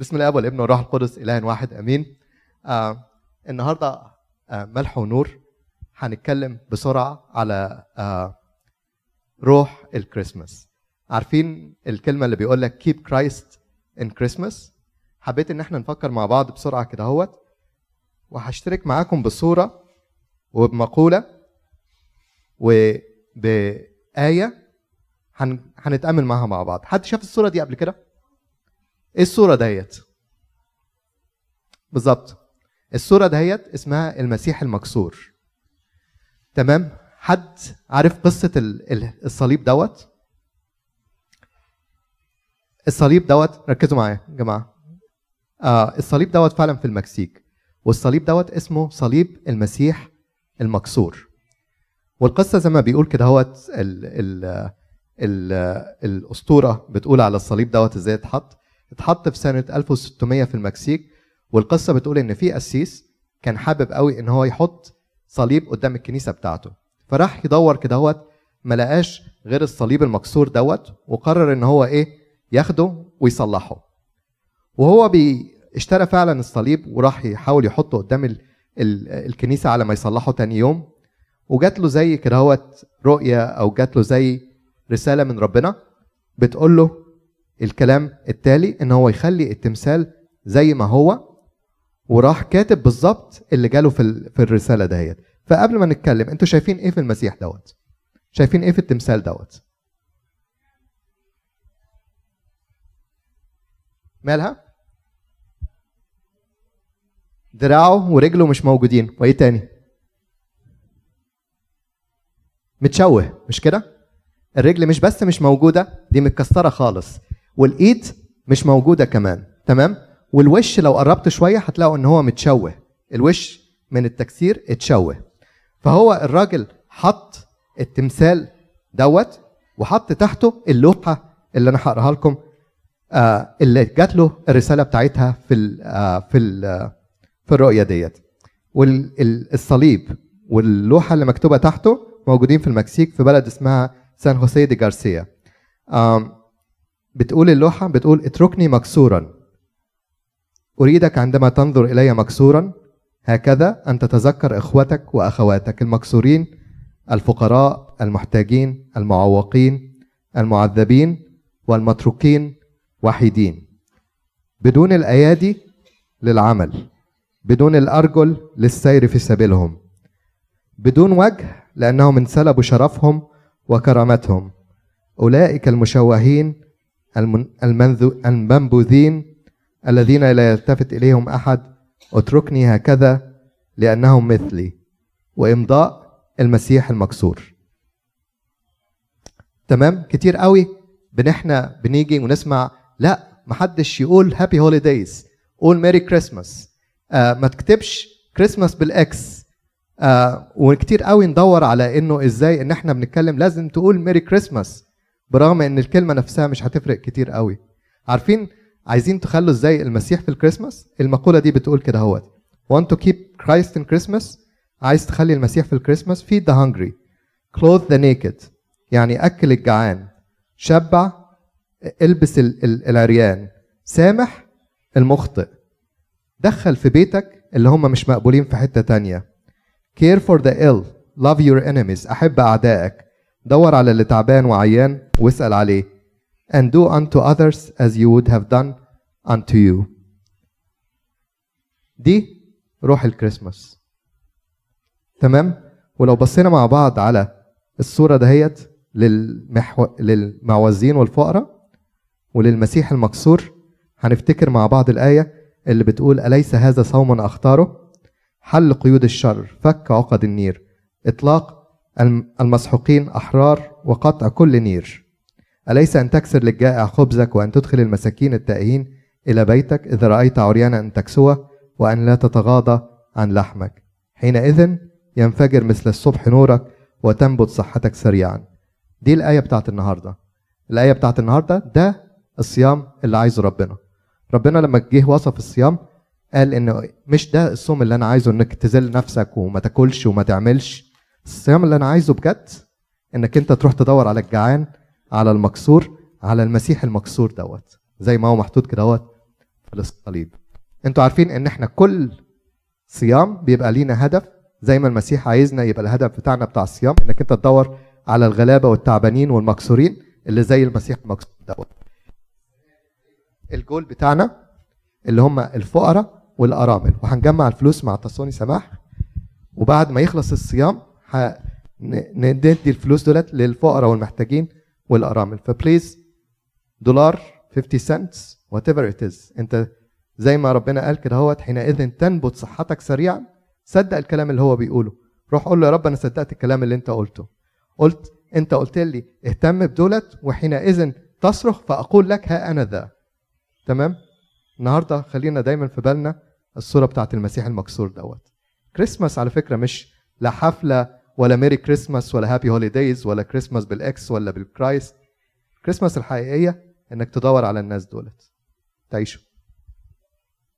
بسم الله والابن والروح القدس اله واحد آمين. آه النهارده آه ملح ونور. هنتكلم بسرعة على آه روح الكريسماس. عارفين الكلمة اللي بيقول لك keep Christ in Christmas حبيت إن إحنا نفكر مع بعض بسرعة كده أهوت. وهشترك معاكم بصورة وبمقولة وبآية هن... هنتأمل معاها مع بعض. حد شاف الصورة دي قبل كده؟ إيه الصورة ديت؟ بالظبط الصورة ديت اسمها المسيح المكسور تمام؟ حد عارف قصة ال- الصليب دوت؟ الصليب دوت ركزوا معايا يا جماعة آه الصليب دوت فعلا في المكسيك والصليب دوت اسمه صليب المسيح المكسور والقصة زي ما بيقول كده هوت ال ال ال الأسطورة بتقول على الصليب دوت إزاي اتحط اتحط في سنة 1600 في المكسيك والقصة بتقول إن في قسيس كان حابب قوي إن هو يحط صليب قدام الكنيسة بتاعته. فراح يدور كده هوت ما لقاش غير الصليب المكسور دوت وقرر إن هو إيه ياخده ويصلحه. وهو بي اشترى فعلا الصليب وراح يحاول يحطه قدام ال ال الكنيسة على ما يصلحه تاني يوم. وجات له زي كده هوت رؤية أو جات له زي رسالة من ربنا بتقول له الكلام التالي إن هو يخلي التمثال زي ما هو وراح كاتب بالظبط اللي جاله في في الرسالة دهيت. فقبل ما نتكلم أنتوا شايفين إيه في المسيح دوت؟ شايفين إيه في التمثال دوت؟ مالها؟ دراعه ورجله مش موجودين. وإيه تاني؟ متشوه مش كده؟ الرجل مش بس مش موجودة دي متكسرة خالص. والإيد مش موجودة كمان تمام؟ والوش لو قربت شوية هتلاقوا إن هو متشوه الوش من التكسير اتشوه. فهو الراجل حط التمثال دوت وحط تحته اللوحة اللي أنا هقراها لكم آه اللي جات له الرسالة بتاعتها في ال آه في ال آه في الرؤية ديت. والصليب واللوحة اللي مكتوبة تحته موجودين في المكسيك في بلد اسمها سان خوسيه دي جارسيا. آم، بتقول اللوحة بتقول اتركني مكسورا. أريدك عندما تنظر إلي مكسورا هكذا أن تتذكر إخوتك وأخواتك المكسورين الفقراء المحتاجين المعوقين المعذبين والمتروكين وحيدين. بدون الأيادي للعمل بدون الأرجل للسير في سبيلهم بدون وجه لأنهم انسلبوا شرفهم وكرامتهم. أولئك المشوهين المنبوذين الذين لا يلتفت إليهم أحد اتركني هكذا لأنهم مثلي وإمضاء المسيح المكسور. تمام؟ كتير قوي. بن إحنا بنيجي ونسمع لا محدش يقول Happy Holidays قول Merry Christmas آه ما تكتبش Christmas بال X. آه وكتير قوي ندور على إنه إزاي إن إحنا بنتكلم لازم تقول Merry Christmas برغم إن الكلمة نفسها مش هتفرق كتير قوي. عارفين عايزين تخلوا إزاي المسيح في الكريسماس؟ المقولة دي بتقول كده أهوت. Want to keep Christ in Christmas عايز تخلي المسيح في الكريسماس؟ feed the hungry. Clothe the naked. يعني أكل الجعان. شبع البس ال- ال- العريان. سامح المخطئ. دخل في بيتك اللي هم مش مقبولين في حتة تانية. Care for the ill. Love your enemies. أحب أعدائك. دور على اللي تعبان وعيان واسأل عليه. And do unto others as you would have done unto you. دي روح الكريسماس. تمام؟ ولو بصينا مع بعض على الصورة دهيت للمحو... للمعوزين والفقراء وللمسيح المكسور هنفتكر مع بعض الآية اللي بتقول أليس هذا صوم أختاره حل قيود الشر فك عقد النير. إطلاق المسحوقين أحرار وقطع كل نير. أليس أن تكسر للجائع خبزك وأن تدخل المساكين التائهين إلى بيتك إذا رأيت عريانا أن تكسوه وأن لا تتغاضى عن لحمك؟ حينئذ ينفجر مثل الصبح نورك وتنبت صحتك سريعا. دي الآية بتاعت النهاردة. الآية بتاعت النهاردة ده الصيام اللي عايزه ربنا. ربنا لما جه وصف الصيام قال ان مش ده الصوم اللي أنا عايزه إنك تذل نفسك وما تاكلش وما تعملش. الصيام اللي أنا عايزه بجد إنك أنت تروح تدور على الجعان على المكسور على المسيح المكسور دوت زي ما هو محطوط كده دوت للصليب أنتوا عارفين إن إحنا كل صيام بيبقى لينا هدف زي ما المسيح عايزنا يبقى الهدف بتاعنا بتاع الصيام إنك أنت تدور على الغلابة والتعبانين والمكسورين اللي زي المسيح المكسور دوت. الجول بتاعنا اللي هم الفقراء والأرامل. وهنجمع الفلوس مع تاسوني سماح وبعد ما يخلص الصيام ندي الفلوس دولت للفقراء والمحتاجين والأرامل. ف please دولار 50 cents whatever it is انت زي ما ربنا قال كده هوت حينئذ تنبت صحتك سريعا. صدق الكلام اللي هو بيقوله. روح قول له يا رب أنا صدقت الكلام اللي انت قلته. قلت انت قلت لي اهتم بدولت وحينئذ تصرخ فأقول لك ها أنا ذا. تمام؟ النهارده خلينا دايما في بالنا الصورة بتاعت المسيح المكسور دوت. كريسماس على فكرة مش لا حفلة ولا Merry Christmas ولا Happy Holidays ولا Christmas بال X ولا بال Christ. Christmas الحقيقية إنك تدور على الناس دولت. تعيشوا.